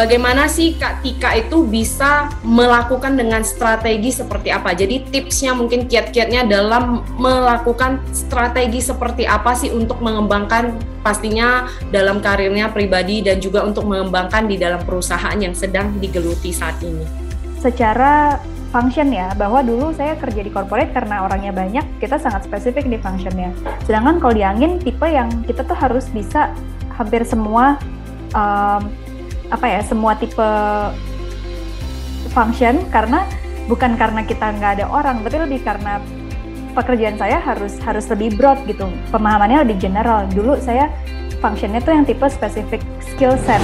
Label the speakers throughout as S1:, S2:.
S1: bagaimana sih Kak Tika itu bisa melakukan dengan strategi seperti apa. Jadi tipsnya mungkin kiat-kiatnya dalam melakukan strategi seperti apa sih untuk mengembangkan pastinya dalam karirnya pribadi dan juga untuk mengembangkan di dalam perusahaan yang sedang digeluti saat ini.
S2: Secara function ya, bahwa dulu saya kerja di corporate karena orangnya banyak, kita sangat spesifik di functionnya. Sedangkan kalau di angin, tipe yang kita tuh harus bisa hampir semua um, apa ya semua tipe function karena bukan karena kita nggak ada orang tapi lebih karena pekerjaan saya harus harus lebih broad gitu. Pemahamannya lebih general. Dulu saya functionnya tuh yang tipe spesifik skill set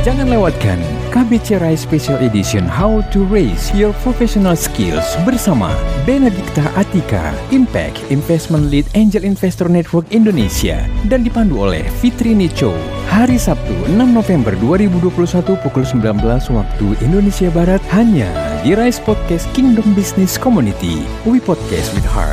S3: Jangan lewatkan KBC Rise Special Edition How to Raise Your Professional Skills bersama Benedikta Atika, Impact Investment Lead Angel Investor Network Indonesia dan dipandu oleh Fitri Nicho. Hari Sabtu 6 November 2021 pukul 19 waktu Indonesia Barat hanya di Rise Podcast Kingdom Business Community. We podcast with heart.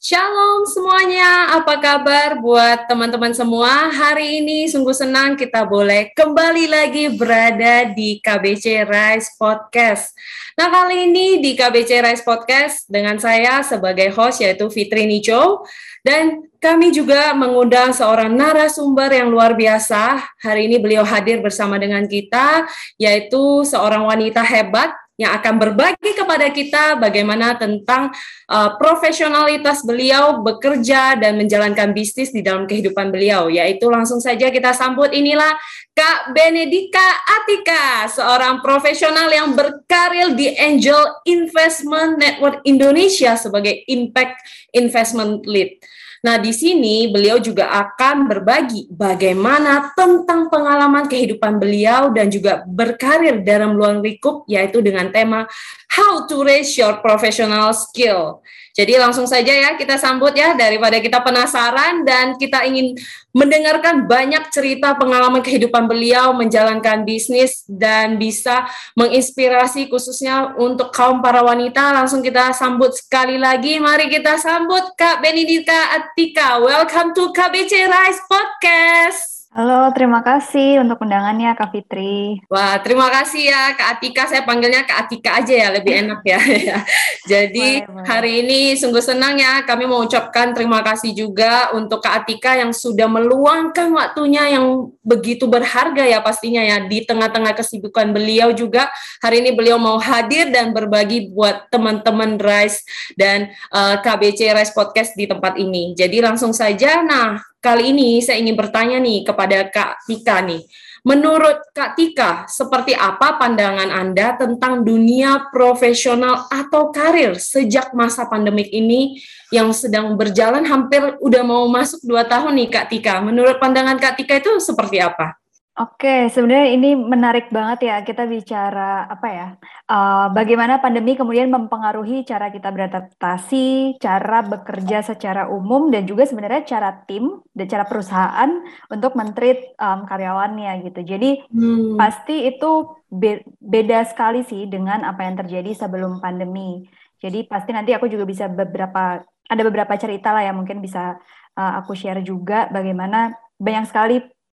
S1: Shalom semuanya, apa kabar buat teman-teman semua? Hari ini sungguh senang kita boleh kembali lagi berada di KBC Rise Podcast. Nah kali ini di KBC Rise Podcast dengan saya sebagai host yaitu Fitri Nico dan kami juga mengundang seorang narasumber yang luar biasa. Hari ini beliau hadir bersama dengan kita yaitu seorang wanita hebat yang akan berbagi kepada kita bagaimana tentang uh, profesionalitas beliau bekerja dan menjalankan bisnis di dalam kehidupan beliau. Yaitu langsung saja kita sambut inilah Kak Benedika Atika, seorang profesional yang berkarir di Angel Investment Network Indonesia sebagai Impact Investment Lead. Nah, di sini beliau juga akan berbagi bagaimana tentang pengalaman kehidupan beliau dan juga berkarir dalam luar lingkup yaitu dengan tema How to Raise Your Professional Skill. Jadi langsung saja ya kita sambut ya daripada kita penasaran dan kita ingin mendengarkan banyak cerita pengalaman kehidupan beliau menjalankan bisnis dan bisa menginspirasi khususnya untuk kaum para wanita. Langsung kita sambut sekali lagi. Mari kita sambut Kak Benedika Atika. Welcome to KBC Rise Podcast.
S2: Halo, terima kasih untuk undangannya Kak Fitri.
S1: Wah, terima kasih ya Kak Atika. Saya panggilnya Kak Atika aja ya, lebih enak ya. Jadi boleh, boleh. hari ini sungguh senang ya kami mau ucapkan terima kasih juga untuk Kak Atika yang sudah meluangkan waktunya yang begitu berharga ya pastinya ya di tengah-tengah kesibukan beliau juga. Hari ini beliau mau hadir dan berbagi buat teman-teman Rise dan uh, eh, KBC Rise Podcast di tempat ini. Jadi langsung saja, nah Kali ini saya ingin bertanya nih kepada Kak Tika nih. Menurut Kak Tika, seperti apa pandangan Anda tentang dunia profesional atau karir sejak masa pandemik ini yang sedang berjalan hampir udah mau masuk dua tahun nih Kak Tika. Menurut pandangan Kak Tika itu seperti apa?
S2: Oke, sebenarnya ini menarik banget ya kita bicara apa ya, uh, bagaimana pandemi kemudian mempengaruhi cara kita beradaptasi, cara bekerja secara umum dan juga sebenarnya cara tim dan cara perusahaan untuk mentreat um, karyawannya gitu. Jadi hmm. pasti itu be beda sekali sih dengan apa yang terjadi sebelum pandemi. Jadi pasti nanti aku juga bisa beberapa ada beberapa cerita lah yang mungkin bisa uh, aku share juga bagaimana banyak sekali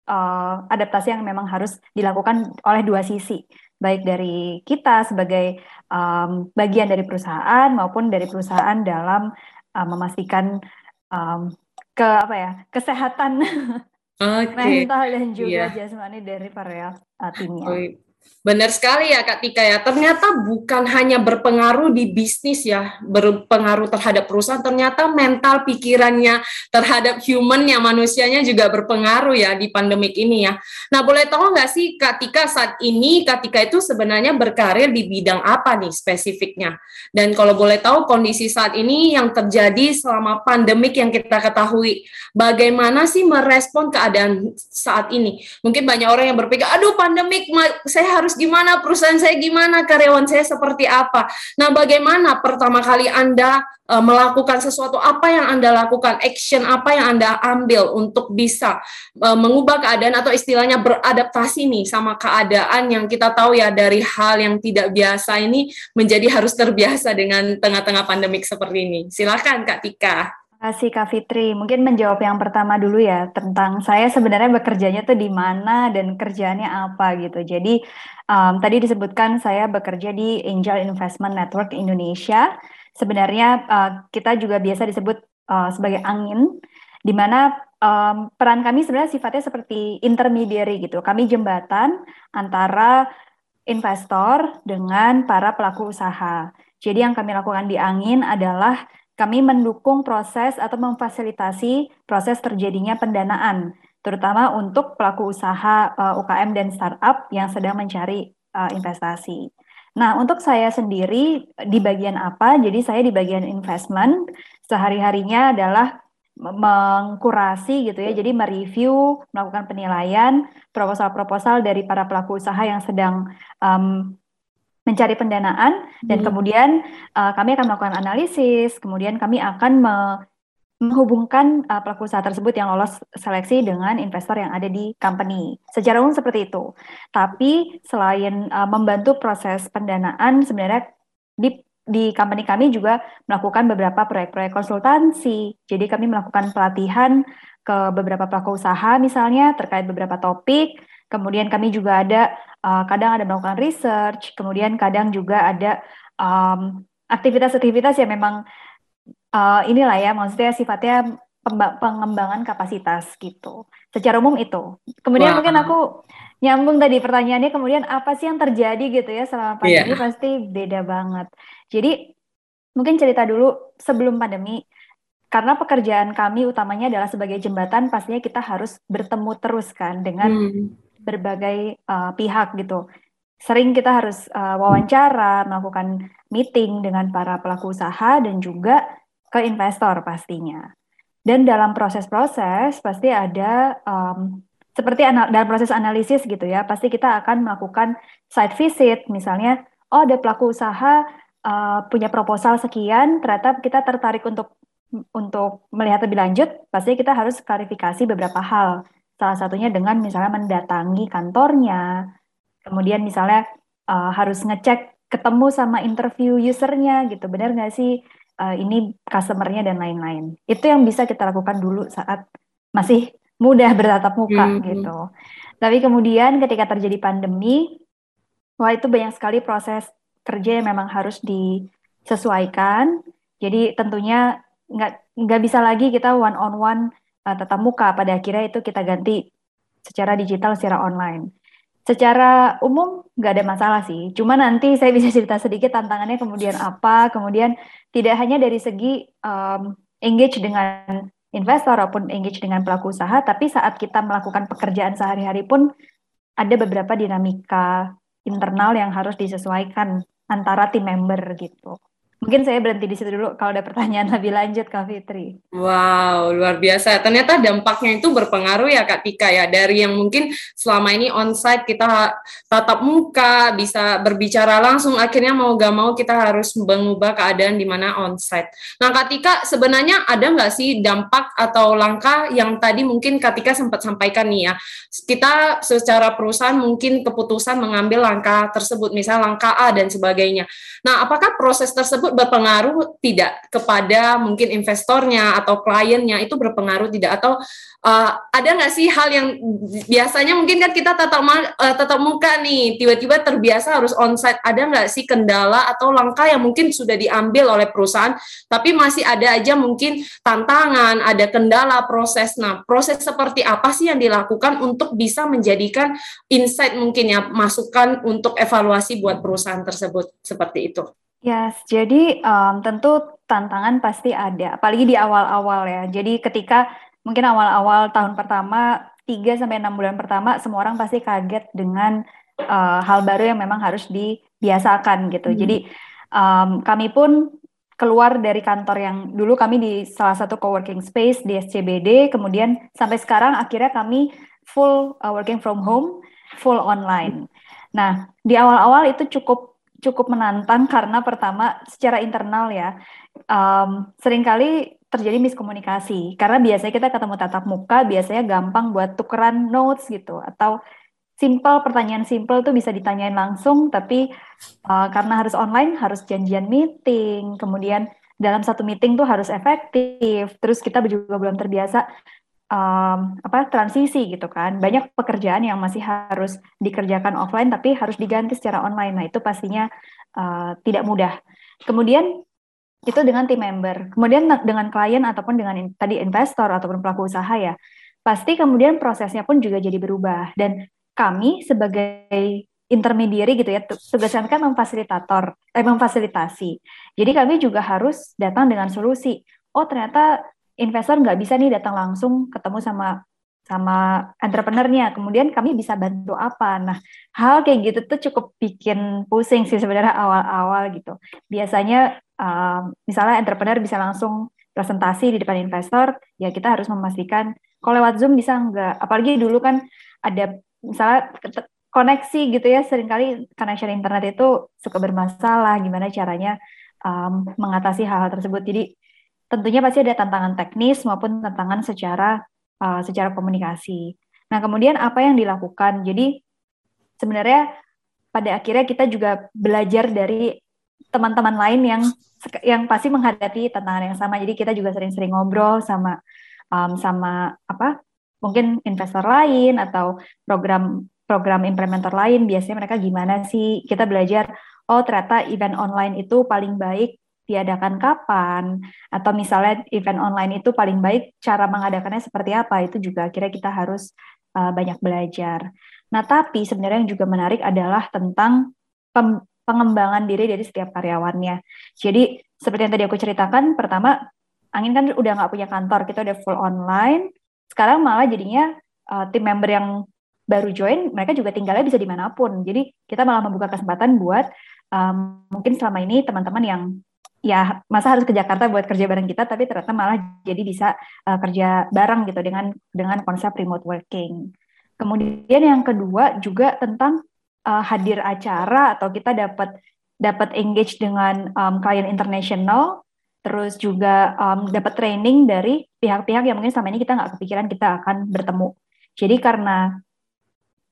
S2: uh, adaptasi yang memang harus dilakukan oleh dua sisi, baik dari kita sebagai um, bagian dari perusahaan maupun dari perusahaan dalam uh, memastikan um, ke apa ya kesehatan okay. mental dan juga yeah. jasmani dari para uh, timnya. Oh,
S1: Benar sekali ya Kak Tika ya. Ternyata bukan hanya berpengaruh di bisnis ya, berpengaruh terhadap perusahaan, ternyata mental pikirannya terhadap humannya, manusianya juga berpengaruh ya di pandemik ini ya. Nah boleh tahu nggak sih Kak Tika saat ini Kak Tika itu sebenarnya berkarir di bidang apa nih spesifiknya? Dan kalau boleh tahu kondisi saat ini yang terjadi selama pandemik yang kita ketahui, bagaimana sih merespon keadaan saat ini? Mungkin banyak orang yang berpikir, aduh pandemik, saya harus gimana, perusahaan saya gimana, karyawan saya seperti apa. Nah, bagaimana pertama kali Anda uh, melakukan sesuatu, apa yang Anda lakukan, action apa yang Anda ambil untuk bisa uh, mengubah keadaan atau istilahnya beradaptasi nih sama keadaan yang kita tahu ya dari hal yang tidak biasa ini menjadi harus terbiasa dengan tengah-tengah pandemik seperti ini. Silakan Kak Tika.
S2: Kasih Kak Fitri. Mungkin menjawab yang pertama dulu ya tentang saya sebenarnya bekerjanya tuh di mana dan kerjanya apa gitu. Jadi um, tadi disebutkan saya bekerja di Angel Investment Network Indonesia. Sebenarnya uh, kita juga biasa disebut uh, sebagai angin, di mana um, peran kami sebenarnya sifatnya seperti intermediary gitu. Kami jembatan antara investor dengan para pelaku usaha. Jadi yang kami lakukan di angin adalah kami mendukung proses atau memfasilitasi proses terjadinya pendanaan, terutama untuk pelaku usaha uh, eh, UKM dan startup yang sedang mencari uh, investasi. Nah, untuk saya sendiri di bagian apa? Jadi saya di bagian investment, sehari-harinya adalah mengkurasi gitu ya, jadi mereview, melakukan penilaian proposal-proposal dari para pelaku usaha yang sedang um, mencari pendanaan dan hmm. kemudian uh, kami akan melakukan analisis, kemudian kami akan me menghubungkan uh, pelaku usaha tersebut yang lolos seleksi dengan investor yang ada di company. Secara umum seperti itu. Tapi selain uh, membantu proses pendanaan, sebenarnya di di company kami juga melakukan beberapa proyek-proyek konsultansi. Jadi kami melakukan pelatihan ke beberapa pelaku usaha misalnya terkait beberapa topik. Kemudian kami juga ada uh, kadang ada melakukan research, kemudian kadang juga ada um, aktivitas-aktivitas yang memang uh, inilah ya, maksudnya sifatnya pengembangan kapasitas gitu. Secara umum itu. Kemudian wow. mungkin aku nyambung tadi pertanyaannya, kemudian apa sih yang terjadi gitu ya selama pandemi yeah. pasti beda banget. Jadi mungkin cerita dulu sebelum pandemi, karena pekerjaan kami utamanya adalah sebagai jembatan, pastinya kita harus bertemu terus kan dengan hmm berbagai uh, pihak gitu. Sering kita harus uh, wawancara, melakukan meeting dengan para pelaku usaha dan juga ke investor pastinya. Dan dalam proses-proses pasti ada um, seperti dalam proses analisis gitu ya, pasti kita akan melakukan site visit, misalnya, oh ada pelaku usaha uh, punya proposal sekian, ternyata kita tertarik untuk untuk melihat lebih lanjut, pasti kita harus klarifikasi beberapa hal Salah satunya dengan misalnya mendatangi kantornya, kemudian misalnya uh, harus ngecek ketemu sama interview usernya gitu, benar nggak sih uh, ini customernya dan lain-lain. Itu yang bisa kita lakukan dulu saat masih mudah bertatap muka hmm. gitu. Tapi kemudian ketika terjadi pandemi, wah itu banyak sekali proses kerja yang memang harus disesuaikan. Jadi tentunya nggak nggak bisa lagi kita one on one uh, tatap muka pada akhirnya itu kita ganti secara digital secara online. Secara umum nggak ada masalah sih, cuma nanti saya bisa cerita sedikit tantangannya kemudian apa, kemudian tidak hanya dari segi um, engage dengan investor ataupun engage dengan pelaku usaha, tapi saat kita melakukan pekerjaan sehari-hari pun ada beberapa dinamika internal yang harus disesuaikan antara tim member gitu. Mungkin saya berhenti di situ dulu kalau ada pertanyaan lebih lanjut Kak Fitri.
S1: Wow, luar biasa. Ternyata dampaknya itu berpengaruh ya Kak Tika ya. Dari yang mungkin selama ini onsite kita tatap muka, bisa berbicara langsung, akhirnya mau gak mau kita harus mengubah keadaan di mana onsite. Nah Kak Tika, sebenarnya ada nggak sih dampak atau langkah yang tadi mungkin Kak Tika sempat sampaikan nih ya. Kita secara perusahaan mungkin keputusan mengambil langkah tersebut, misalnya langkah A dan sebagainya. Nah, apakah proses tersebut berpengaruh tidak kepada mungkin investornya atau kliennya itu berpengaruh tidak? Atau uh, ada nggak sih hal yang biasanya mungkin kan kita tatap uh, tatap muka nih tiba-tiba terbiasa harus onsite. Ada nggak sih kendala atau langkah yang mungkin sudah diambil oleh perusahaan tapi masih ada aja mungkin tantangan ada kendala proses? Nah proses seperti apa sih yang dilakukan untuk bisa menjadikan insight mungkin ya masukan untuk evaluasi buat perusahaan tersebut seperti itu
S2: Yes, jadi um, tentu tantangan pasti ada, apalagi di awal-awal ya. Jadi ketika mungkin awal-awal tahun pertama, 3 sampai 6 bulan pertama, semua orang pasti kaget dengan uh, hal baru yang memang harus dibiasakan gitu. Hmm. Jadi um, kami pun keluar dari kantor yang dulu kami di salah satu coworking space di SCBD, kemudian sampai sekarang akhirnya kami full uh, working from home, full online. Nah, di awal-awal itu cukup cukup menantang karena pertama secara internal ya um, sering kali terjadi miskomunikasi. Karena biasanya kita ketemu tatap muka biasanya gampang buat tukeran notes gitu. Atau simple pertanyaan simple tuh bisa ditanyain langsung tapi uh, karena harus online harus janjian meeting. Kemudian dalam satu meeting tuh harus efektif. Terus kita juga belum terbiasa um, apa transisi gitu kan. Banyak pekerjaan yang masih harus dikerjakan offline tapi harus diganti secara online. Nah, itu pastinya uh, tidak mudah. Kemudian itu dengan tim member. Kemudian dengan klien ataupun dengan in, tadi investor ataupun pelaku usaha ya. Pasti kemudian prosesnya pun juga jadi berubah dan kami sebagai intermediary gitu ya, tugasnya kan memfasilitator, eh, memfasilitasi. Jadi kami juga harus datang dengan solusi. Oh ternyata investor nggak bisa nih datang langsung ketemu sama sama entrepreneurnya. Kemudian kami bisa bantu apa? Nah, hal kayak gitu tuh cukup bikin pusing sih sebenarnya awal-awal gitu. Biasanya um, misalnya entrepreneur bisa langsung presentasi di depan investor, ya kita harus memastikan kalau lewat Zoom bisa nggak. Apalagi dulu kan ada misalnya koneksi gitu ya, sering kali connection internet itu suka bermasalah. Gimana caranya um, mengatasi hal-hal tersebut? Jadi tentunya pasti ada tantangan teknis maupun tantangan secara uh, secara komunikasi. Nah, kemudian apa yang dilakukan? Jadi sebenarnya pada akhirnya kita juga belajar dari teman-teman lain yang yang pasti menghadapi tantangan yang sama. Jadi kita juga sering-sering ngobrol sama um, sama apa? Mungkin investor lain atau program program implementer lain. Biasanya mereka gimana sih? Kita belajar oh ternyata event online itu paling baik diadakan kapan, atau misalnya event online itu paling baik cara mengadakannya seperti apa, itu juga akhirnya kita harus uh, banyak belajar. Nah, tapi sebenarnya yang juga menarik adalah tentang pengembangan diri dari setiap karyawannya. Jadi, seperti yang tadi aku ceritakan, pertama, Angin kan udah nggak punya kantor, kita udah full online, sekarang malah jadinya uh, tim member yang baru join, mereka juga tinggalnya bisa di mana pun. Jadi, kita malah membuka kesempatan buat um, mungkin selama ini teman-teman yang ya masa harus ke Jakarta buat kerja bareng kita tapi ternyata malah jadi bisa uh, kerja bareng gitu dengan dengan konsep remote working. Kemudian yang kedua juga tentang uh, hadir acara atau kita dapat dapat engage dengan um, klien internasional terus juga um, dapat training dari pihak-pihak yang mungkin selama ini kita nggak kepikiran kita akan bertemu. Jadi karena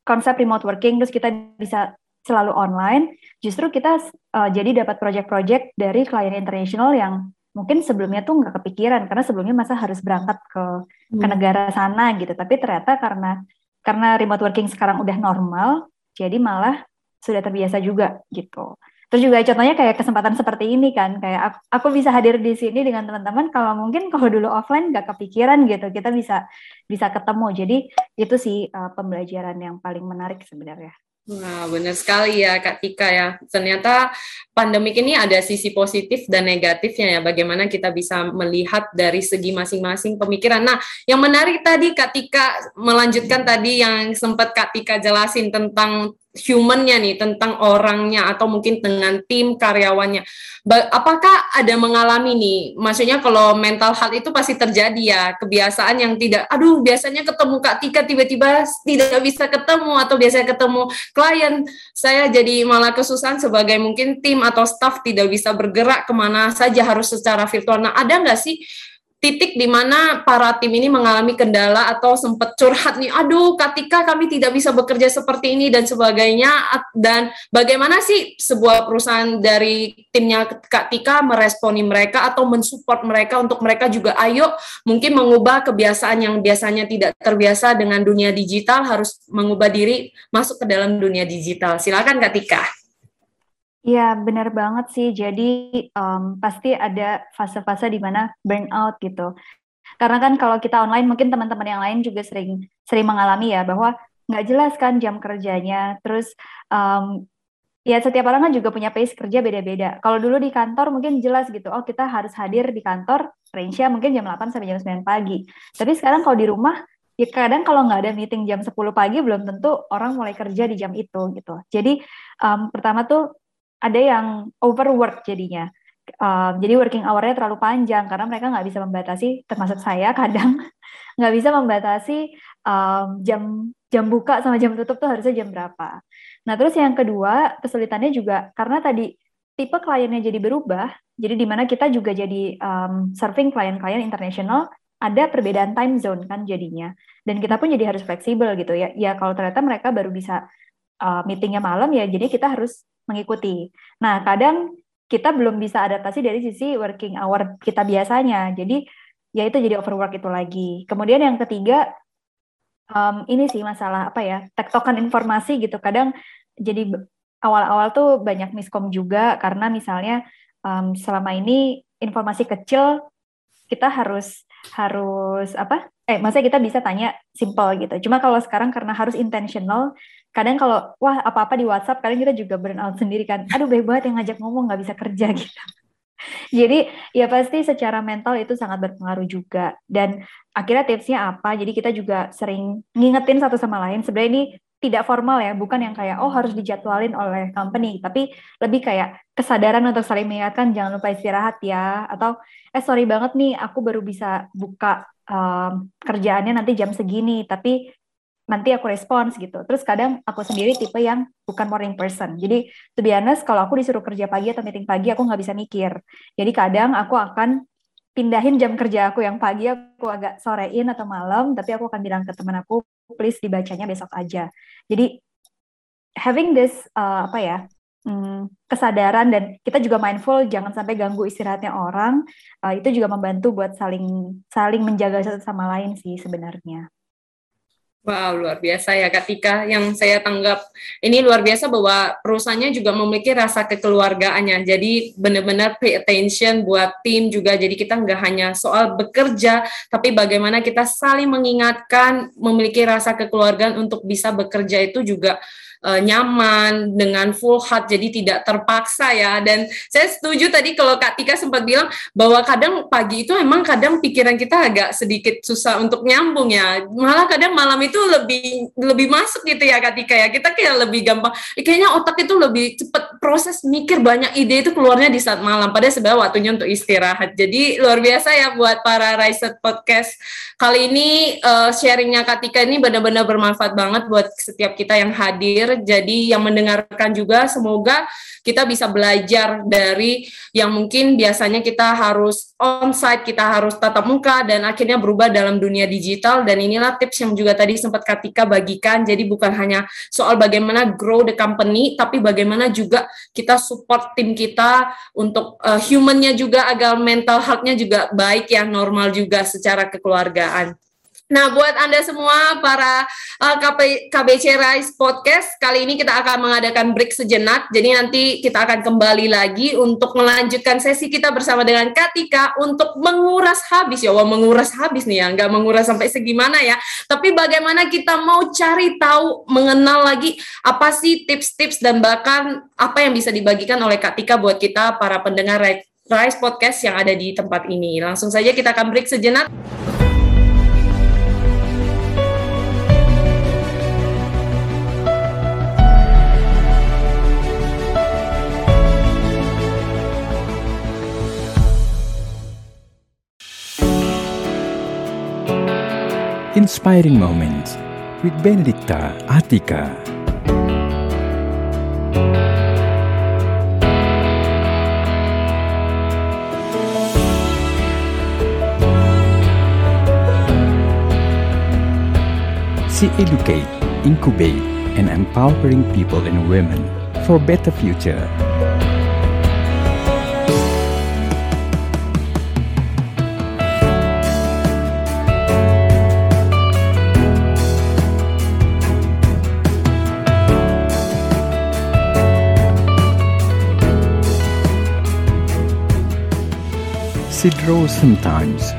S2: konsep remote working terus kita bisa selalu online, justru kita uh, jadi dapat project-project dari klien internasional yang mungkin sebelumnya tuh nggak kepikiran karena sebelumnya masa harus berangkat ke hmm. ke negara sana gitu. Tapi ternyata karena karena remote working sekarang udah normal, jadi malah sudah terbiasa juga gitu. Terus juga contohnya kayak kesempatan seperti ini kan, kayak aku, aku bisa hadir di sini dengan teman-teman. Kalau mungkin kalau dulu offline nggak kepikiran gitu, kita bisa bisa ketemu. Jadi itu sih uh, pembelajaran yang paling menarik sebenarnya.
S1: Nah, benar sekali ya Kak Tika ya. Ternyata pandemik ini ada sisi positif dan negatifnya ya. Bagaimana kita bisa melihat dari segi masing-masing pemikiran. Nah, yang menarik tadi Kak Tika melanjutkan tadi yang sempat Kak Tika jelasin tentang humannya nih tentang orangnya atau mungkin dengan tim karyawannya. Apakah ada mengalami nih? Maksudnya kalau mental health itu pasti terjadi ya kebiasaan yang tidak. Aduh biasanya ketemu Kak Tika tiba-tiba tidak bisa ketemu atau biasanya ketemu klien saya jadi malah kesusahan sebagai mungkin tim atau staff tidak bisa bergerak ke mana saja harus secara virtual. Nah ada nggak sih titik di mana para tim ini mengalami kendala atau sempat curhat nih, aduh ketika kami tidak bisa bekerja seperti ini dan sebagainya dan bagaimana sih sebuah perusahaan dari timnya Kak Tika meresponi mereka atau mensupport mereka untuk mereka juga ayo mungkin mengubah kebiasaan yang biasanya tidak terbiasa dengan dunia digital harus mengubah diri masuk ke dalam dunia digital. Silakan Kak Tika.
S2: Iya, benar banget sih. Jadi um, pasti ada fase-fase di mana burnout gitu. Karena kan kalau kita online, mungkin teman-teman yang lain juga sering sering mengalami ya bahwa nggak jelas kan jam kerjanya. Terus um, ya setiap orang kan juga punya pace kerja beda-beda. Kalau dulu di kantor mungkin jelas gitu, oh kita harus hadir di kantor, range-nya mungkin jam 8 sampai jam 9 pagi. Tapi sekarang kalau di rumah, ya kadang kalau nggak ada meeting jam 10 pagi, belum tentu orang mulai kerja di jam itu gitu. Jadi um, pertama tuh ada yang overwork jadinya. Um, jadi working hour-nya terlalu panjang karena mereka nggak bisa membatasi, termasuk saya kadang nggak bisa membatasi um, jam jam buka sama jam tutup tuh harusnya jam berapa. Nah terus yang kedua kesulitannya juga karena tadi tipe kliennya jadi berubah, jadi di mana kita juga jadi um, serving klien-klien internasional ada perbedaan time zone kan jadinya dan kita pun jadi harus fleksibel gitu ya ya kalau ternyata mereka baru bisa uh, meetingnya malam ya jadi kita harus mengikuti. Nah, kadang kita belum bisa adaptasi dari sisi working hour kita biasanya. Jadi ya itu jadi overwork itu lagi. Kemudian yang ketiga um, ini sih masalah apa ya tektokan informasi gitu. Kadang jadi awal-awal tuh banyak miskom juga karena misalnya um, selama ini informasi kecil kita harus harus apa? Eh, maksudnya kita bisa tanya simple gitu. Cuma kalau sekarang karena harus intentional, kadang kalau wah apa-apa di WhatsApp, kadang kita juga burn sendiri kan. Aduh, baik banget yang ngajak ngomong nggak bisa kerja gitu. Jadi ya pasti secara mental itu sangat berpengaruh juga. Dan akhirnya tipsnya apa? Jadi kita juga sering ngingetin satu sama lain. Sebenarnya ini tidak formal ya, bukan yang kayak oh harus dijadwalin oleh company, tapi lebih kayak kesadaran untuk saling mengingatkan jangan lupa istirahat ya, atau eh sorry banget nih aku baru bisa buka um, kerjaannya nanti jam segini, tapi nanti aku respons gitu. Terus kadang aku sendiri tipe yang bukan morning person. Jadi to be honest, kalau aku disuruh kerja pagi atau meeting pagi, aku nggak bisa mikir. Jadi kadang aku akan pindahin jam kerja aku yang pagi aku agak sorein atau malam, tapi aku akan bilang ke teman aku, please dibacanya besok aja. Jadi having this uh, apa ya hmm, kesadaran dan kita juga mindful jangan sampai ganggu istirahatnya orang uh, itu juga membantu buat saling saling menjaga satu sama lain sih sebenarnya.
S1: Wow, luar biasa ya Kak Tika. Yang saya tanggap ini luar biasa bahwa perusahaannya juga memiliki rasa kekeluargaannya. Jadi benar-benar pay attention buat tim juga. Jadi kita nggak hanya soal bekerja, tapi bagaimana kita saling mengingatkan, memiliki rasa kekeluargaan untuk bisa bekerja itu juga uh, nyaman dengan full heart jadi tidak terpaksa ya dan saya setuju tadi kalau Kak Tika sempat bilang bahwa kadang pagi itu emang kadang pikiran kita agak sedikit susah untuk nyambung ya malah kadang malam itu lebih lebih masuk gitu ya Kak Tika ya. Kita kayak lebih gampang. Kayaknya otak itu lebih cepat proses mikir banyak ide itu keluarnya di saat malam. Padahal sebenarnya waktunya untuk istirahat. Jadi luar biasa ya buat para Riset Podcast kali ini uh, sharingnya Kak Tika ini benar-benar bermanfaat banget buat setiap kita yang hadir. Jadi yang mendengarkan juga semoga kita bisa belajar dari yang mungkin biasanya kita harus on-site, kita harus tatap muka, dan akhirnya berubah dalam dunia digital. Dan inilah tips yang juga tadi sempat Katika bagikan. Jadi bukan hanya soal bagaimana grow the company, tapi bagaimana juga kita support tim kita untuk uh, humannya juga agar mental health-nya juga baik ya, normal juga secara kekeluargaan. Nah, buat Anda semua para uh, KB, KBC Rise Podcast, kali ini kita akan mengadakan break sejenak. Jadi nanti kita akan kembali lagi untuk melanjutkan sesi kita bersama dengan Katika untuk menguras habis ya. Wah, menguras habis nih ya, nggak menguras sampai segimana ya. Tapi bagaimana kita mau cari tahu, mengenal lagi apa sih tips-tips dan bahkan apa yang bisa dibagikan oleh Katika buat kita para pendengar Rise Podcast yang ada di tempat ini. Langsung saja kita akan break sejenak.
S3: Inspiring Moments with Benedicta Atika. She educate, incubate, and empowering people and women for better future. She draws sometimes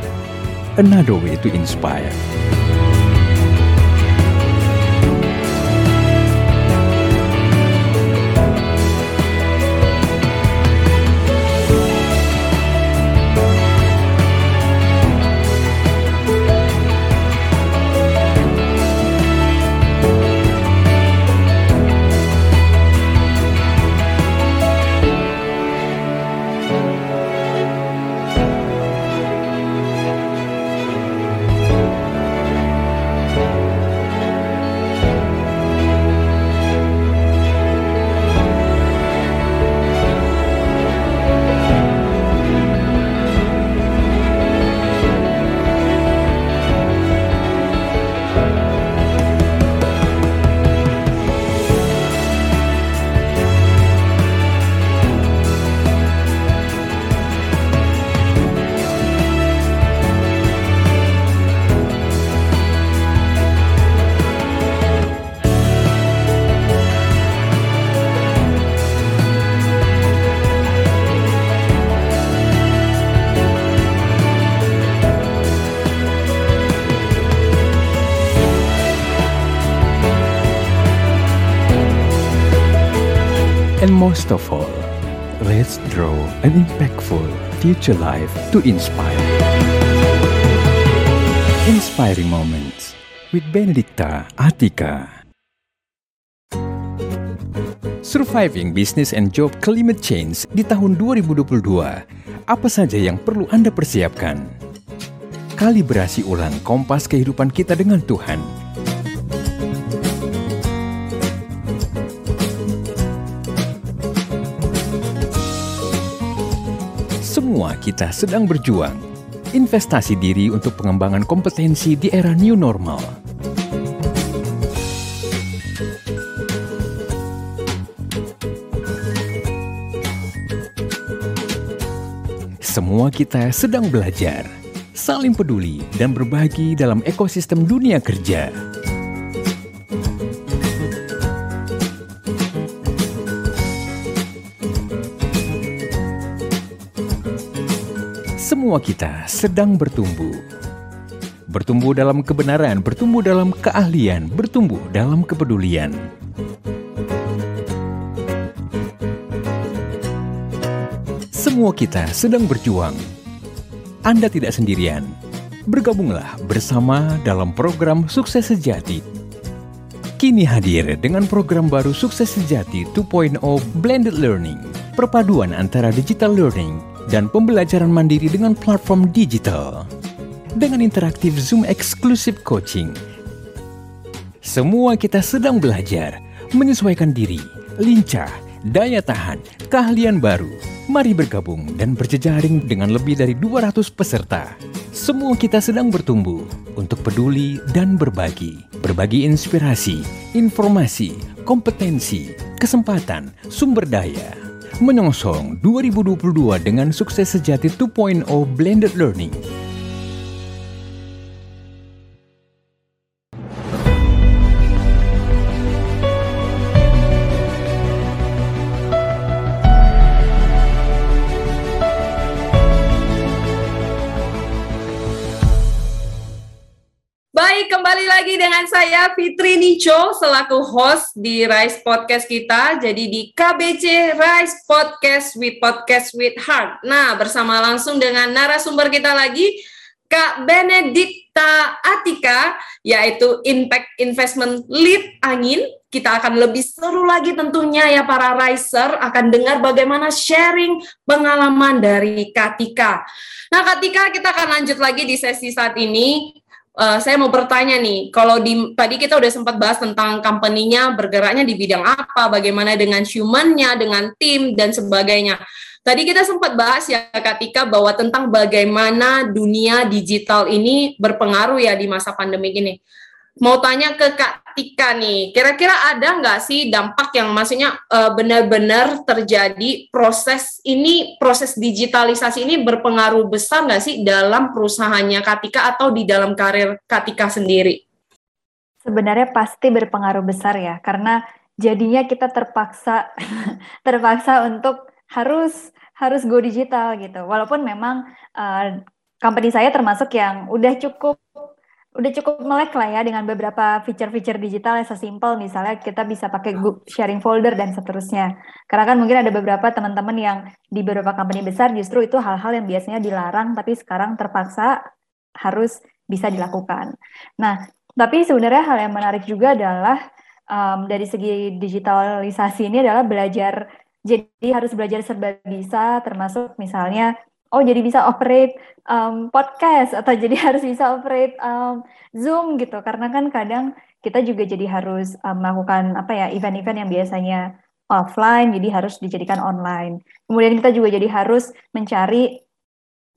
S3: another way to inspire. Most of all, let's draw an impactful future life to inspire. Inspiring Moments with Benedicta Atika. Surviving Business and Job Climate Change di tahun 2022. Apa saja yang perlu Anda persiapkan? Kalibrasi ulang kompas kehidupan kita dengan Tuhan. Kita sedang berjuang. Investasi diri untuk pengembangan kompetensi di era new normal. Semua kita sedang belajar, saling peduli, dan berbagi dalam ekosistem dunia kerja. Semua kita sedang bertumbuh. Bertumbuh dalam kebenaran, bertumbuh dalam keahlian, bertumbuh dalam kepedulian. Semua kita sedang berjuang. Anda tidak sendirian. Bergabunglah bersama dalam program Sukses Sejati. Kini hadir dengan program baru Sukses Sejati 2.0 Blended Learning. Perpaduan antara digital learning dan pembelajaran mandiri dengan platform digital. Dengan interaktif Zoom eksklusif coaching. Semua kita sedang belajar, menyesuaikan diri, lincah, daya tahan, keahlian baru, Mari bergabung dan berjejaring dengan lebih dari 200 peserta. Semua kita sedang bertumbuh untuk peduli dan berbagi. Berbagi inspirasi, informasi, kompetensi, kesempatan, sumber daya. Menyongsong 2022 dengan sukses sejati 2.0 Blended Learning
S1: saya Fitri Nico selaku host di Rise Podcast kita. Jadi di KBC Rise Podcast with Podcast with Heart. Nah, bersama langsung dengan narasumber kita lagi Kak Benedikta Atika yaitu Impact Investment Lead Angin. Kita akan lebih seru lagi tentunya ya para riser akan dengar bagaimana sharing pengalaman dari Katika. Nah, Katika kita akan lanjut lagi di sesi saat ini uh, saya mau bertanya nih, kalau di tadi kita udah sempat bahas tentang company-nya bergeraknya di bidang apa, bagaimana dengan human-nya, dengan tim dan sebagainya. Tadi kita sempat bahas ya ketika bahwa tentang bagaimana dunia digital ini berpengaruh ya di masa pandemi ini mau tanya ke Kak Tika nih, kira-kira ada nggak sih dampak yang maksudnya uh, benar-benar terjadi proses ini, proses digitalisasi ini berpengaruh besar nggak sih dalam perusahaannya Kak Tika atau di dalam karir Kak Tika sendiri?
S2: Sebenarnya pasti berpengaruh besar ya, karena jadinya kita terpaksa terpaksa untuk harus harus go digital gitu. Walaupun memang uh, company saya termasuk yang udah cukup udah cukup melek lah ya dengan beberapa fitur-fitur digital yang sesimpel misalnya kita bisa pakai sharing folder dan seterusnya. Karena kan mungkin ada beberapa teman-teman yang di beberapa company besar justru itu hal-hal yang biasanya dilarang tapi sekarang terpaksa harus bisa dilakukan. Nah, tapi sebenarnya hal yang menarik juga adalah um, dari segi digitalisasi ini adalah belajar jadi harus belajar serba bisa termasuk misalnya oh jadi bisa operate um, podcast atau jadi harus bisa operate um, Zoom gitu karena kan kadang kita juga jadi harus um, melakukan apa ya event-event yang biasanya offline jadi harus dijadikan online. Kemudian kita juga jadi harus mencari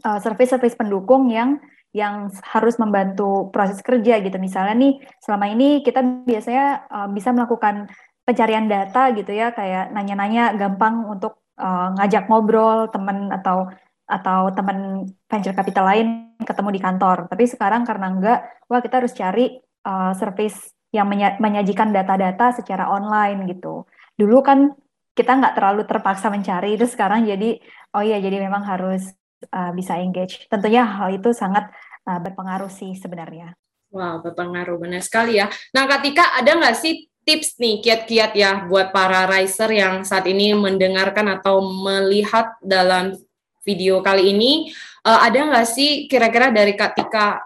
S2: uh, service-service pendukung yang yang harus membantu proses kerja gitu. Misalnya nih selama ini kita biasanya uh, bisa melakukan pencarian data gitu ya kayak nanya-nanya gampang untuk uh, ngajak ngobrol teman atau atau teman venture capital lain ketemu di kantor. Tapi sekarang karena enggak, wah kita harus cari uh, service yang menyajikan data-data secara online gitu. Dulu kan kita nggak terlalu terpaksa mencari, itu sekarang jadi oh iya jadi memang harus uh, bisa engage. Tentunya hal itu sangat uh, berpengaruh sih sebenarnya.
S1: Wow, berpengaruh benar sekali ya. Nah, ketika ada nggak sih tips nih kiat-kiat ya buat para riser yang saat ini mendengarkan atau melihat dalam video kali ini uh, ada nggak sih kira-kira dari Kak Tika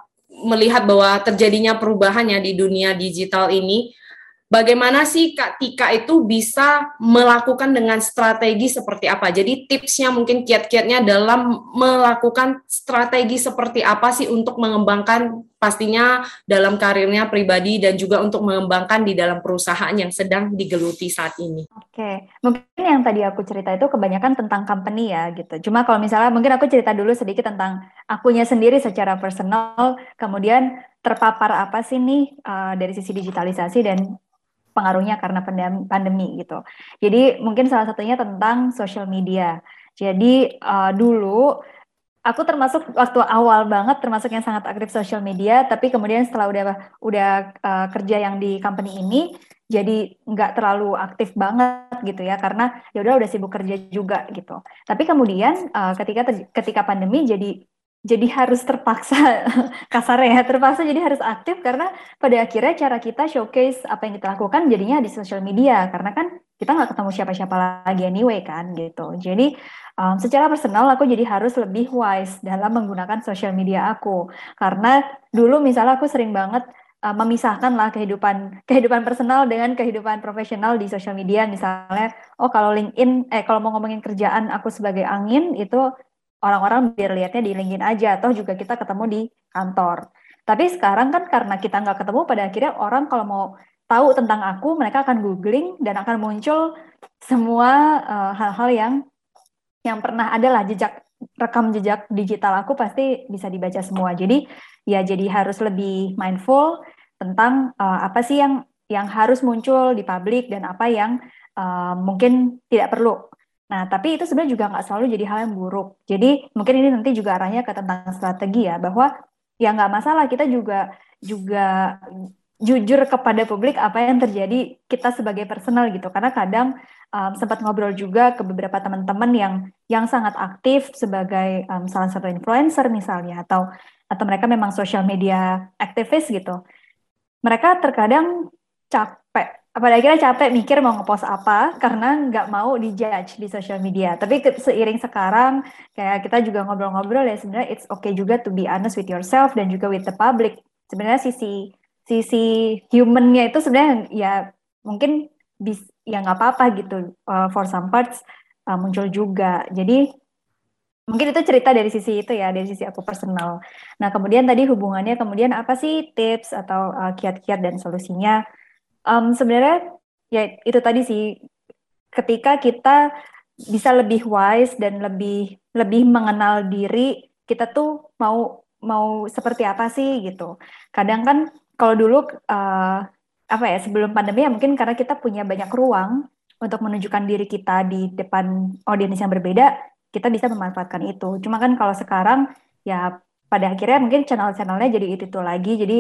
S1: melihat bahwa terjadinya perubahan ya di dunia digital ini bagaimana sih Kak Tika itu bisa melakukan dengan strategi seperti apa? Jadi tipsnya mungkin kiat-kiatnya dalam melakukan strategi seperti apa sih untuk mengembangkan pastinya dalam karirnya pribadi dan juga untuk mengembangkan di dalam perusahaan yang sedang digeluti saat ini.
S2: Oke, mungkin yang tadi aku cerita itu kebanyakan tentang company ya gitu. Cuma kalau misalnya mungkin aku cerita dulu sedikit tentang akunya sendiri secara personal, kemudian terpapar apa sih nih uh, dari sisi digitalisasi dan pengaruhnya karena pandemi gitu. Jadi mungkin salah satunya tentang social media. Jadi uh, dulu aku termasuk waktu awal banget termasuk yang sangat aktif social media, tapi kemudian setelah udah udah uh, kerja yang di company ini jadi nggak terlalu aktif banget gitu ya karena ya udah udah sibuk kerja juga gitu. Tapi kemudian uh, ketika ketika pandemi jadi jadi harus terpaksa kasar ya terpaksa jadi harus aktif karena pada akhirnya cara kita showcase apa yang kita lakukan jadinya di sosial media. Karena kan kita nggak ketemu siapa-siapa lagi anyway kan gitu. Jadi um, secara personal aku jadi harus lebih wise dalam menggunakan sosial media aku. Karena dulu misalnya aku sering banget uh, memisahkan lah kehidupan kehidupan personal dengan kehidupan profesional di sosial media. Misalnya oh kalau LinkedIn eh kalau mau ngomongin kerjaan aku sebagai angin itu orang-orang biar lihatnya di LinkedIn aja atau juga kita ketemu di kantor. Tapi sekarang kan karena kita nggak ketemu pada akhirnya orang kalau mau tahu tentang aku mereka akan googling dan akan muncul semua eh, hal-hal uh, yang yang pernah adalah jejak rekam jejak digital aku pasti bisa dibaca semua. Jadi ya jadi harus lebih mindful tentang uh, apa sih yang yang harus muncul di publik dan apa yang uh, mungkin tidak perlu Nah, tapi itu sebenarnya juga nggak selalu jadi hal yang buruk. Jadi mungkin ini nanti juga arahnya ke tentang strategi ya, bahwa ya nggak masalah kita juga juga jujur kepada publik apa yang terjadi kita sebagai personal gitu. Karena kadang um, sempat ngobrol juga ke beberapa teman-teman yang yang sangat aktif sebagai um, salah satu influencer misalnya atau atau mereka memang social media aktivis gitu. Mereka terkadang capek pada akhirnya capek mikir mau ngepost apa karena nggak mau dijudge di social media. Tapi seiring sekarang kayak kita juga ngobrol-ngobrol ya sebenarnya it's okay juga to be honest with yourself dan juga with the public. Sebenarnya sisi sisi humannya itu sebenarnya ya mungkin bis, ya nggak apa-apa gitu uh, for some parts uh, muncul juga. Jadi mungkin itu cerita dari sisi itu ya dari sisi aku personal. Nah kemudian tadi hubungannya kemudian apa sih tips atau uh, kiat-kiat dan solusinya? Um, sebenarnya ya itu tadi sih ketika kita bisa lebih wise dan lebih lebih mengenal diri kita tuh mau mau seperti apa sih gitu. Kadang kan kalau dulu uh, apa ya sebelum pandemi ya mungkin karena kita punya banyak ruang untuk menunjukkan diri kita di depan audiens yang berbeda kita bisa memanfaatkan itu. Cuma kan kalau sekarang ya pada akhirnya mungkin channel-channelnya jadi itu, itu lagi. Jadi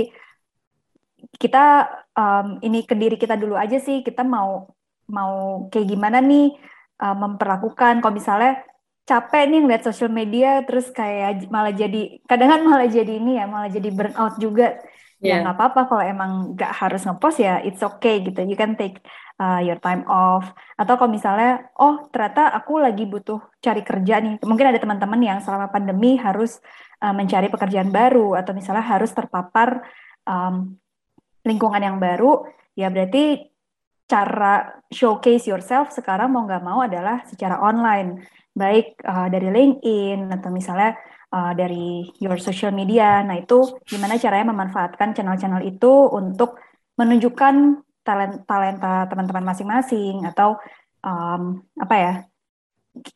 S2: kita um, ini ke diri kita dulu aja sih. Kita mau mau kayak gimana nih uh, memperlakukan. Kalau misalnya capek nih ngeliat sosial media terus kayak malah jadi kadang kan malah jadi ini ya malah jadi burnout juga. Yeah. ya nggak apa-apa kalau emang nggak harus ngepost ya it's okay gitu. You can take uh, your time off. Atau kalau misalnya oh ternyata aku lagi butuh cari kerja nih. Mungkin ada teman-teman yang selama pandemi harus uh, mencari pekerjaan baru atau misalnya harus terpapar um, lingkungan yang baru, ya berarti cara showcase yourself sekarang mau nggak mau adalah secara online, baik uh, dari LinkedIn atau misalnya uh, dari your social media. Nah itu gimana caranya memanfaatkan channel-channel itu untuk menunjukkan talent talenta teman-teman masing-masing atau um, apa ya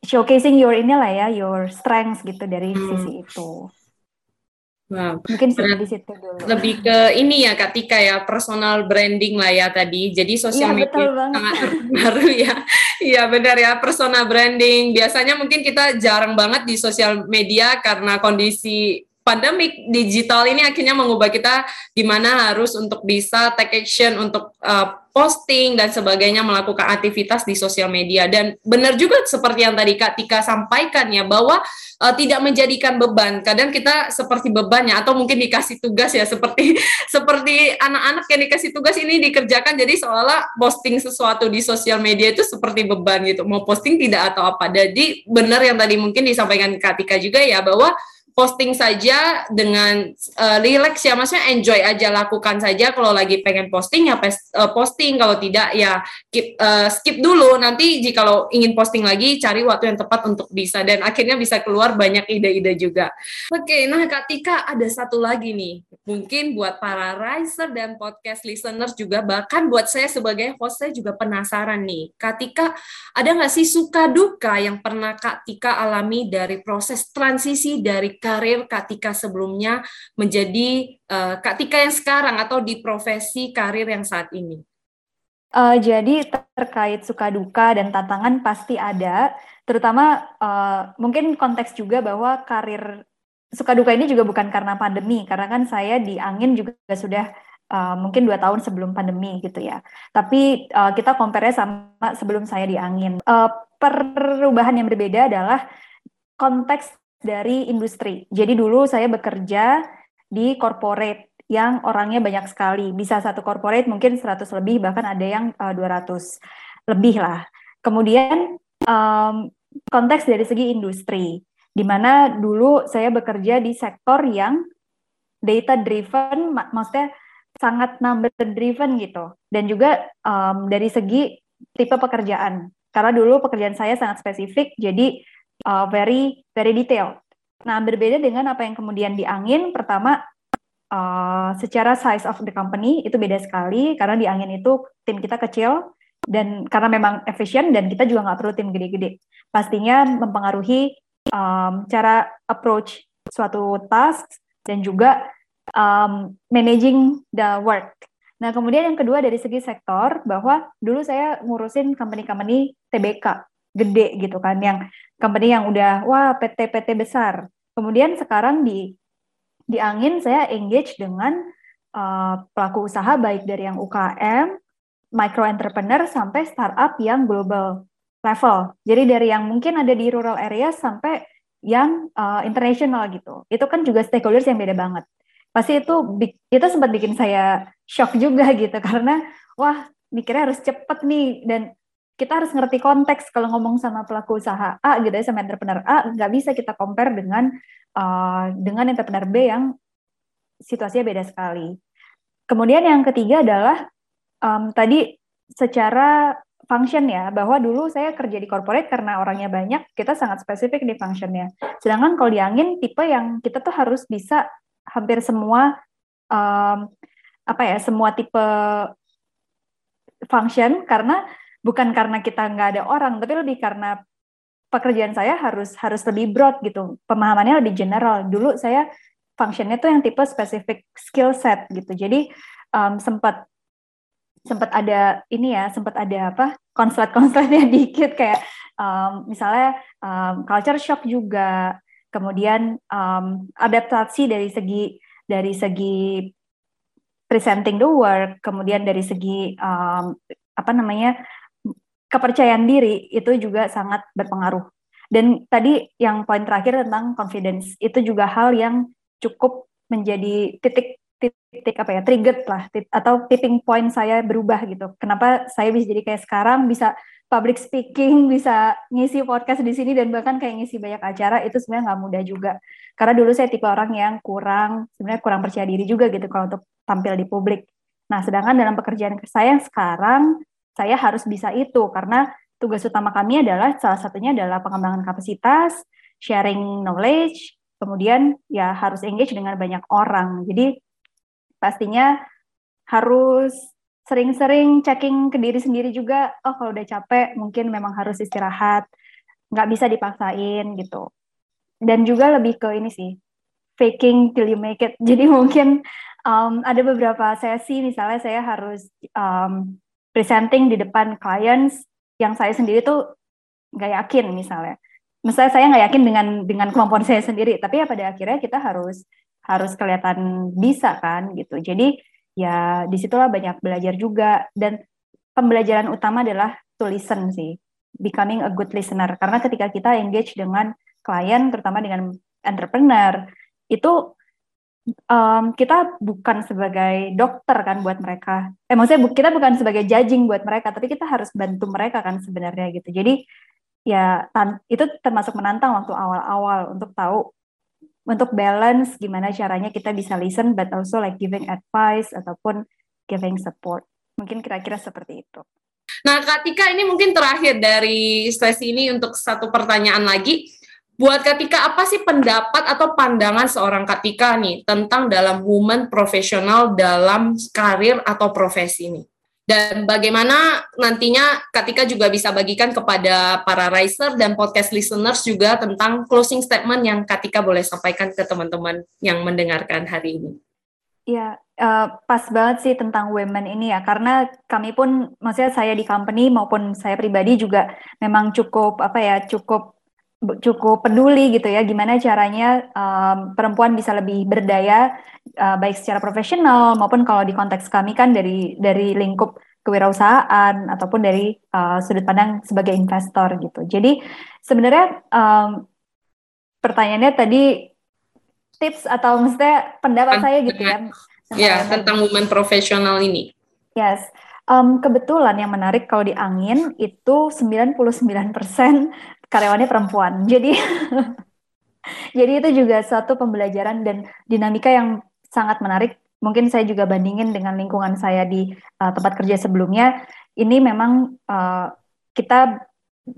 S2: showcasing your inilah ya your strengths gitu dari hmm. sisi itu.
S1: Wow. Mungkin di situ dulu. Lebih ke ini ya Kak Tika ya, personal branding lah ya tadi. Jadi sosial ya, media sangat terpengaruh ya. Iya benar ya, personal branding. Biasanya mungkin kita jarang banget di sosial media karena kondisi pandemik digital ini akhirnya mengubah kita gimana harus untuk bisa take action untuk uh, posting dan sebagainya melakukan aktivitas di sosial media. Dan benar juga seperti yang tadi Kak Tika sampaikan ya bahwa uh, tidak menjadikan beban. Kadang kita seperti bebannya atau mungkin dikasih tugas ya seperti seperti anak-anak yang dikasih tugas ini dikerjakan jadi seolah posting sesuatu di sosial media itu seperti beban gitu. Mau posting tidak atau apa. Jadi benar yang tadi mungkin disampaikan Kak Tika juga ya bahwa posting saja dengan uh, relax ya. Maksudnya enjoy aja lakukan saja. Kalau lagi pengen posting ya uh, posting. Kalau tidak ya keep, uh, skip dulu. Nanti jika kalau ingin posting lagi cari waktu yang tepat untuk bisa. Dan akhirnya bisa keluar banyak ide-ide juga. Oke okay, nah Tika ada satu lagi nih. Mungkin buat para riser dan podcast listeners juga bahkan buat saya sebagai host saya juga penasaran nih. Kak Tika ada nggak sih suka duka yang pernah Kak Tika alami dari proses transisi dari karir Katika sebelumnya menjadi uh, Kak Tika yang sekarang atau di profesi karir yang saat ini?
S2: Uh, jadi terkait suka duka dan tantangan pasti ada, terutama uh, mungkin konteks juga bahwa karir suka duka ini juga bukan karena pandemi, karena kan saya di angin juga sudah uh, mungkin dua tahun sebelum pandemi gitu ya. Tapi uh, kita compare sama sebelum saya di angin. Uh, perubahan yang berbeda adalah konteks dari industri. Jadi dulu saya bekerja di corporate yang orangnya banyak sekali. Bisa satu corporate mungkin 100 lebih, bahkan ada yang uh, eh, 200 lebih lah. Kemudian um, konteks dari segi industri, di mana dulu saya bekerja di sektor yang data driven, mak maksudnya sangat number driven gitu. Dan juga um, dari segi tipe pekerjaan. Karena dulu pekerjaan saya sangat spesifik, jadi uh, very very detail. Nah, berbeda dengan apa yang kemudian di angin, pertama uh, secara size of the company itu beda sekali karena di angin itu tim kita kecil dan karena memang efisien dan kita juga nggak perlu tim gede-gede. Pastinya mempengaruhi um, cara approach suatu task dan juga um, managing the work. Nah, kemudian yang kedua dari segi sektor bahwa dulu saya ngurusin company-company TBK gede gitu kan yang company yang udah wah PT-PT besar. Kemudian sekarang di di angin saya engage dengan uh, pelaku usaha baik dari yang UKM, micro entrepreneur sampai startup yang global level. Jadi dari yang mungkin ada di rural area sampai yang uh, international gitu. Itu kan juga stakeholders yang beda banget. Pasti itu itu sempat bikin saya shock juga gitu karena wah mikirnya harus cepet nih dan kita harus ngerti konteks kalau ngomong sama pelaku usaha A gitu ya sama entrepreneur A nggak bisa kita compare dengan uh, dengan entrepreneur B yang situasinya beda sekali. Kemudian yang ketiga adalah um, tadi secara function ya bahwa dulu saya kerja di corporate karena orangnya banyak kita sangat spesifik di functionnya. Sedangkan kalau di angin tipe yang kita tuh harus bisa hampir semua um, apa ya semua tipe function karena bukan karena kita nggak ada orang tapi lebih karena pekerjaan saya harus harus lebih broad gitu. Pemahamannya lebih general. Dulu saya functionnya tuh yang tipe spesifik skill set gitu. Jadi um, sempat sempat ada ini ya sempat ada apa konslet-konsletnya dikit kayak um, misalnya um, culture shock juga. Kemudian um, adaptasi dari segi dari segi presenting the work kemudian dari segi um, apa namanya kepercayaan diri itu juga sangat berpengaruh. Dan tadi yang poin terakhir tentang confidence itu juga hal yang cukup menjadi titik titik apa ya trigger lah atau tipping point saya berubah gitu. Kenapa saya bisa jadi kayak sekarang bisa public speaking, bisa ngisi podcast di sini dan bahkan kayak ngisi banyak acara itu sebenarnya nggak mudah juga. Karena dulu saya tipe orang yang kurang sebenarnya kurang percaya diri juga gitu kalau untuk tampil di publik. Nah, sedangkan dalam pekerjaan saya sekarang saya harus bisa itu karena tugas utama kami adalah salah satunya adalah pengembangan kapasitas, sharing knowledge, kemudian ya harus engage dengan banyak orang. Jadi pastinya harus sering-sering checking ke diri sendiri juga. Oh kalau udah capek mungkin memang harus istirahat, nggak bisa dipaksain gitu. Dan juga lebih ke ini sih, faking till you make it. Jadi mungkin um, ada beberapa sesi misalnya saya harus um, presenting di depan clients yang saya sendiri tuh nggak yakin misalnya. misalnya saya nggak yakin dengan dengan kemampuan saya sendiri, tapi ya pada akhirnya kita harus harus kelihatan bisa kan gitu. Jadi ya di situlah banyak belajar juga dan pembelajaran utama adalah to listen sih, becoming a good listener. Karena ketika kita engage dengan klien, terutama dengan entrepreneur, itu um, kita bukan sebagai dokter kan buat mereka. Eh maksudnya kita bukan sebagai judging buat mereka, tapi kita harus bantu mereka kan sebenarnya gitu. Jadi ya itu termasuk menantang waktu awal-awal untuk tahu untuk balance gimana caranya kita bisa listen but also like giving advice ataupun giving support. Mungkin kira-kira seperti itu.
S1: Nah, Katika ini mungkin terakhir dari sesi ini untuk satu pertanyaan lagi Buat Katika, apa sih pendapat atau pandangan seorang Katika nih tentang dalam woman profesional dalam karir atau profesi ini? Dan bagaimana nantinya Katika juga bisa bagikan kepada para riser dan podcast listeners juga tentang closing statement yang Katika boleh sampaikan ke teman-teman yang mendengarkan hari ini.
S2: Ya, uh, pas banget sih tentang women ini ya, karena kami pun, maksudnya saya di company maupun saya pribadi juga memang cukup apa ya, cukup cukup peduli gitu ya gimana caranya um, perempuan bisa lebih berdaya uh, baik secara profesional maupun kalau di konteks kami kan dari dari lingkup kewirausahaan ataupun dari uh, sudut pandang sebagai investor gitu. Jadi sebenarnya um, pertanyaannya tadi tips atau maksudnya pendapat saya gitu ya.
S1: Ya tentang women profesional ini.
S2: Yes. Um, kebetulan yang menarik kalau di angin itu 99% karyawannya perempuan. Jadi jadi itu juga satu pembelajaran dan dinamika yang sangat menarik. Mungkin saya juga bandingin dengan lingkungan saya di uh, tempat kerja sebelumnya. Ini memang uh, kita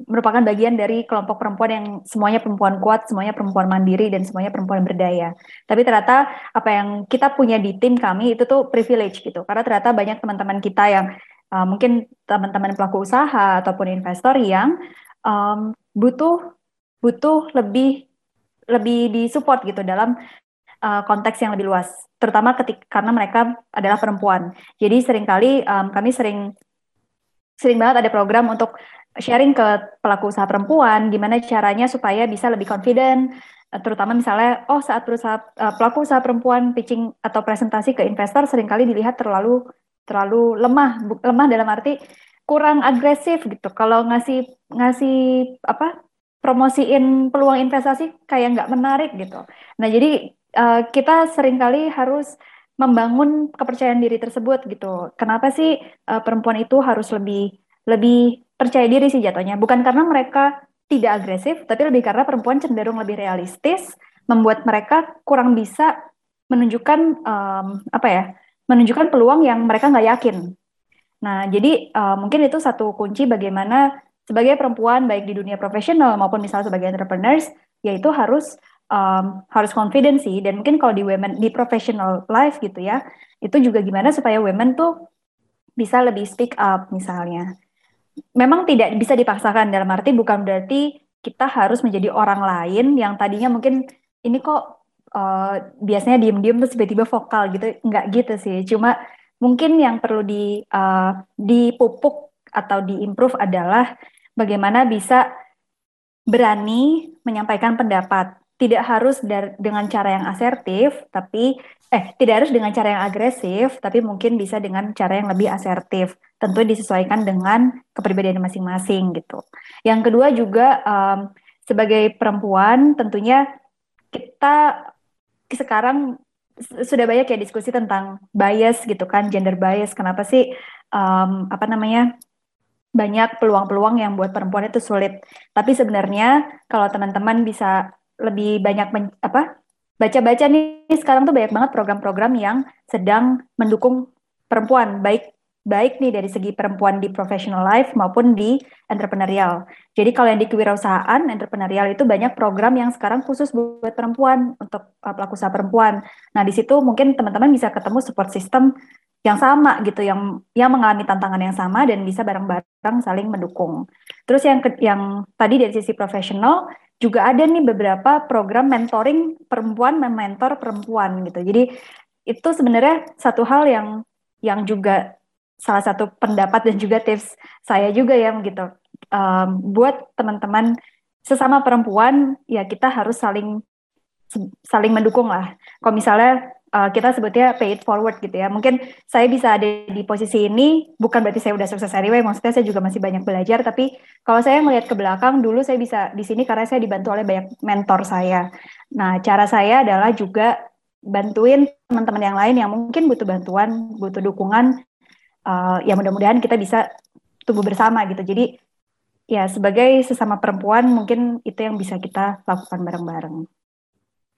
S2: merupakan bagian dari kelompok perempuan yang semuanya perempuan kuat, semuanya perempuan mandiri, dan semuanya perempuan berdaya. Tapi ternyata apa yang kita punya di tim kami itu tuh privilege gitu, karena ternyata banyak teman-teman kita yang uh, mungkin teman-teman pelaku usaha ataupun investor yang um, butuh butuh lebih lebih disupport gitu dalam uh, konteks yang lebih luas, terutama ketika karena mereka adalah perempuan. Jadi sering kali um, kami sering sering banget ada program untuk sharing ke pelaku usaha perempuan gimana caranya supaya bisa lebih confident eh, terutama misalnya oh saat berusaha uh, pelaku usaha perempuan pitching atau presentasi ke investor sering kali dilihat terlalu terlalu lemah lemah dalam arti kurang agresif gitu. Kalau ngasih ngasih apa promosiin peluang investasi kayak nggak menarik gitu. Nah jadi uh, kita sering kali harus membangun kepercayaan diri tersebut gitu. Kenapa sih uh, perempuan itu harus lebih lebih percaya diri sih jatuhnya? Bukan karena mereka tidak agresif, tapi lebih karena perempuan cenderung lebih realistis, membuat mereka kurang bisa menunjukkan um, apa ya, menunjukkan peluang yang mereka nggak yakin Nah, jadi uh, mungkin itu satu kunci bagaimana sebagai perempuan baik di dunia profesional maupun misalnya sebagai entrepreneurs, yaitu harus um, harus confidence sih. Dan mungkin kalau di women di professional life gitu ya, itu juga gimana supaya women tuh bisa lebih speak up misalnya. Memang tidak bisa dipaksakan dalam arti bukan berarti kita harus menjadi orang lain yang tadinya mungkin ini kok uh, biasanya diem-diem terus tiba-tiba vokal gitu, nggak gitu sih. Cuma mungkin yang perlu di uh, dipupuk atau diimprove adalah bagaimana bisa berani menyampaikan pendapat. Tidak harus dengan cara yang asertif, tapi eh tidak harus dengan cara yang agresif, tapi mungkin bisa dengan cara yang lebih asertif. Tentu disesuaikan dengan kepribadian masing-masing gitu. Yang kedua juga um, sebagai perempuan tentunya kita sekarang sudah banyak ya diskusi tentang bias gitu kan, gender bias. Kenapa sih um, apa namanya banyak peluang-peluang yang buat perempuan itu sulit. Tapi sebenarnya kalau teman-teman bisa lebih banyak men, apa baca-baca nih sekarang tuh banyak banget program-program yang sedang mendukung perempuan baik baik nih dari segi perempuan di professional life maupun di entrepreneurial. Jadi kalau yang di kewirausahaan, entrepreneurial itu banyak program yang sekarang khusus buat perempuan untuk uh, pelaku usaha perempuan. Nah, di situ mungkin teman-teman bisa ketemu support system yang sama gitu yang yang mengalami tantangan yang sama dan bisa bareng-bareng saling mendukung. Terus yang yang tadi dari sisi profesional juga ada nih beberapa program mentoring perempuan mementor perempuan gitu. Jadi itu sebenarnya satu hal yang yang juga salah satu pendapat dan juga tips saya juga ya gitu um, buat teman-teman sesama perempuan ya kita harus saling saling mendukung lah. Kalau misalnya uh, kita sebutnya pay it forward gitu ya. Mungkin saya bisa ada di posisi ini bukan berarti saya udah sukses anyway, maksudnya saya juga masih banyak belajar tapi kalau saya melihat ke belakang dulu saya bisa di sini karena saya dibantu oleh banyak mentor saya. Nah, cara saya adalah juga bantuin teman-teman yang lain yang mungkin butuh bantuan, butuh dukungan uh, ya mudah-mudahan kita bisa tumbuh bersama gitu. Jadi ya sebagai sesama perempuan mungkin itu yang bisa kita lakukan bareng-bareng.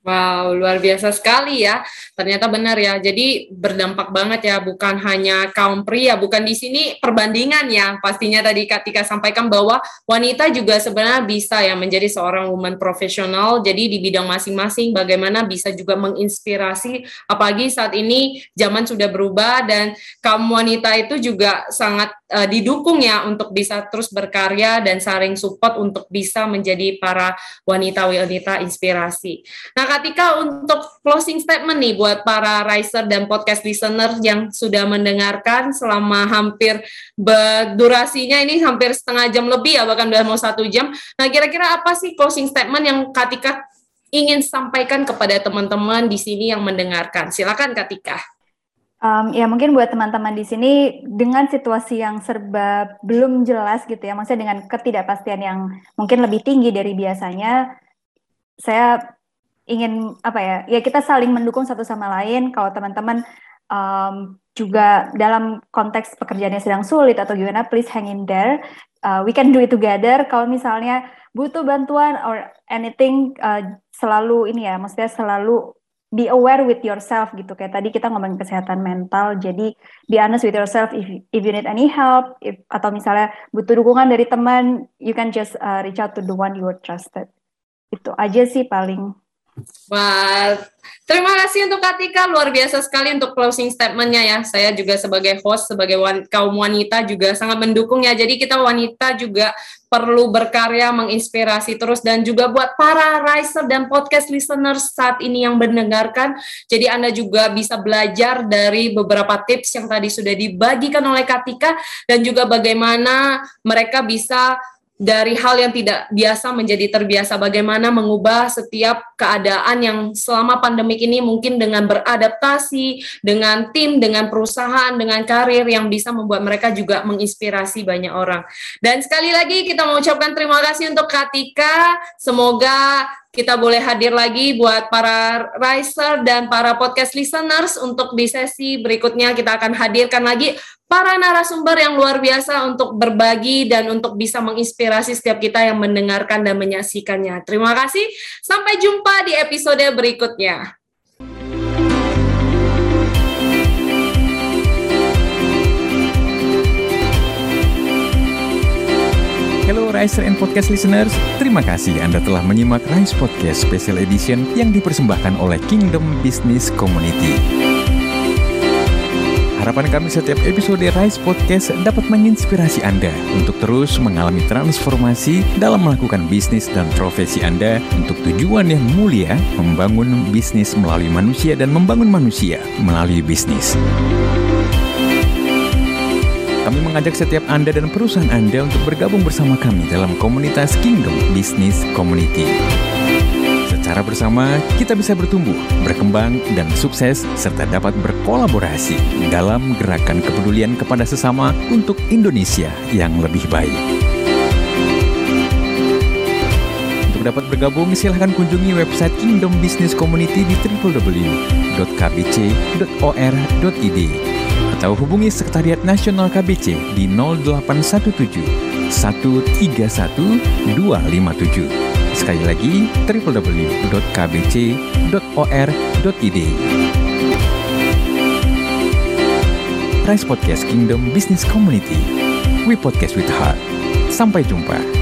S1: Wow, luar biasa sekali ya. Ternyata benar ya. Jadi berdampak banget ya, bukan hanya kaum pria, bukan di sini perbandingan ya. Pastinya tadi Katika sampaikan bahwa wanita juga sebenarnya bisa ya menjadi seorang woman profesional. Jadi di bidang masing-masing bagaimana bisa juga menginspirasi apalagi saat ini zaman sudah berubah dan kaum wanita itu juga sangat uh, didukung ya untuk bisa terus berkarya dan saling support untuk bisa menjadi para wanita-wanita inspirasi. Nah, Katika untuk closing statement nih buat para riser dan podcast listener yang sudah mendengarkan selama hampir durasinya ini hampir setengah jam lebih ya bahkan udah mau satu jam. Nah kira-kira apa sih closing statement yang Katika ingin sampaikan kepada teman-teman di sini yang mendengarkan? Silakan Katika.
S2: Um, ya mungkin buat teman-teman di sini dengan situasi yang serba belum jelas gitu ya, maksudnya dengan ketidakpastian yang mungkin lebih tinggi dari biasanya, saya ingin apa ya ya kita saling mendukung satu sama lain. Kalau teman-teman um, juga dalam konteks pekerjaannya sedang sulit atau gimana please hang in there. Uh, we can do it together. Kalau misalnya butuh bantuan or anything uh, selalu ini ya maksudnya selalu be aware with yourself gitu. Kayak tadi kita ngomongin kesehatan mental jadi be honest with yourself if if you need any help if atau misalnya butuh dukungan dari teman you can just uh, reach out to the one you are trusted. Itu aja sih paling
S1: Wah, terima kasih untuk Katika, luar biasa sekali untuk closing statementnya ya. Saya juga sebagai host, sebagai wan kaum wanita juga sangat mendukung ya. Jadi kita wanita juga perlu berkarya, menginspirasi terus dan juga buat para riser dan podcast listeners saat ini yang mendengarkan. Jadi Anda juga bisa belajar dari beberapa tips yang tadi sudah dibagikan oleh Katika dan juga bagaimana mereka bisa dari hal yang tidak biasa menjadi terbiasa. Bagaimana mengubah setiap keadaan yang selama pandemik ini mungkin dengan beradaptasi dengan tim dengan perusahaan dengan karir yang bisa membuat mereka juga menginspirasi banyak orang. Dan sekali lagi kita mengucapkan terima kasih untuk Katika. Semoga kita boleh hadir lagi buat para riser dan para podcast listeners untuk di sesi berikutnya. Kita akan hadirkan lagi para narasumber yang luar biasa untuk berbagi dan untuk bisa menginspirasi setiap kita yang mendengarkan dan menyaksikannya. Terima kasih. Sampai jumpa di episode berikutnya.
S3: Hello Riser and Podcast listeners, terima kasih Anda telah menyimak Rise Podcast Special Edition yang dipersembahkan oleh Kingdom Business Community. Harapan kami setiap episode Rise Podcast dapat menginspirasi Anda untuk terus mengalami transformasi dalam melakukan bisnis dan profesi Anda untuk tujuan yang mulia, membangun bisnis melalui manusia dan membangun manusia melalui bisnis. Kami mengajak setiap Anda dan perusahaan Anda untuk bergabung bersama kami dalam komunitas Kingdom Business Community. Secara bersama, kita bisa bertumbuh, berkembang, dan sukses, serta dapat berkolaborasi dalam gerakan kepedulian kepada sesama untuk Indonesia yang lebih baik. Untuk dapat bergabung, silahkan kunjungi website Kingdom Business Community di www.kbc.or.id atau hubungi Sekretariat Nasional KBC di 0817 131 257. Sekali lagi www.kbc.or.id. Rise Podcast Kingdom Business Community. We podcast with heart. Sampai jumpa.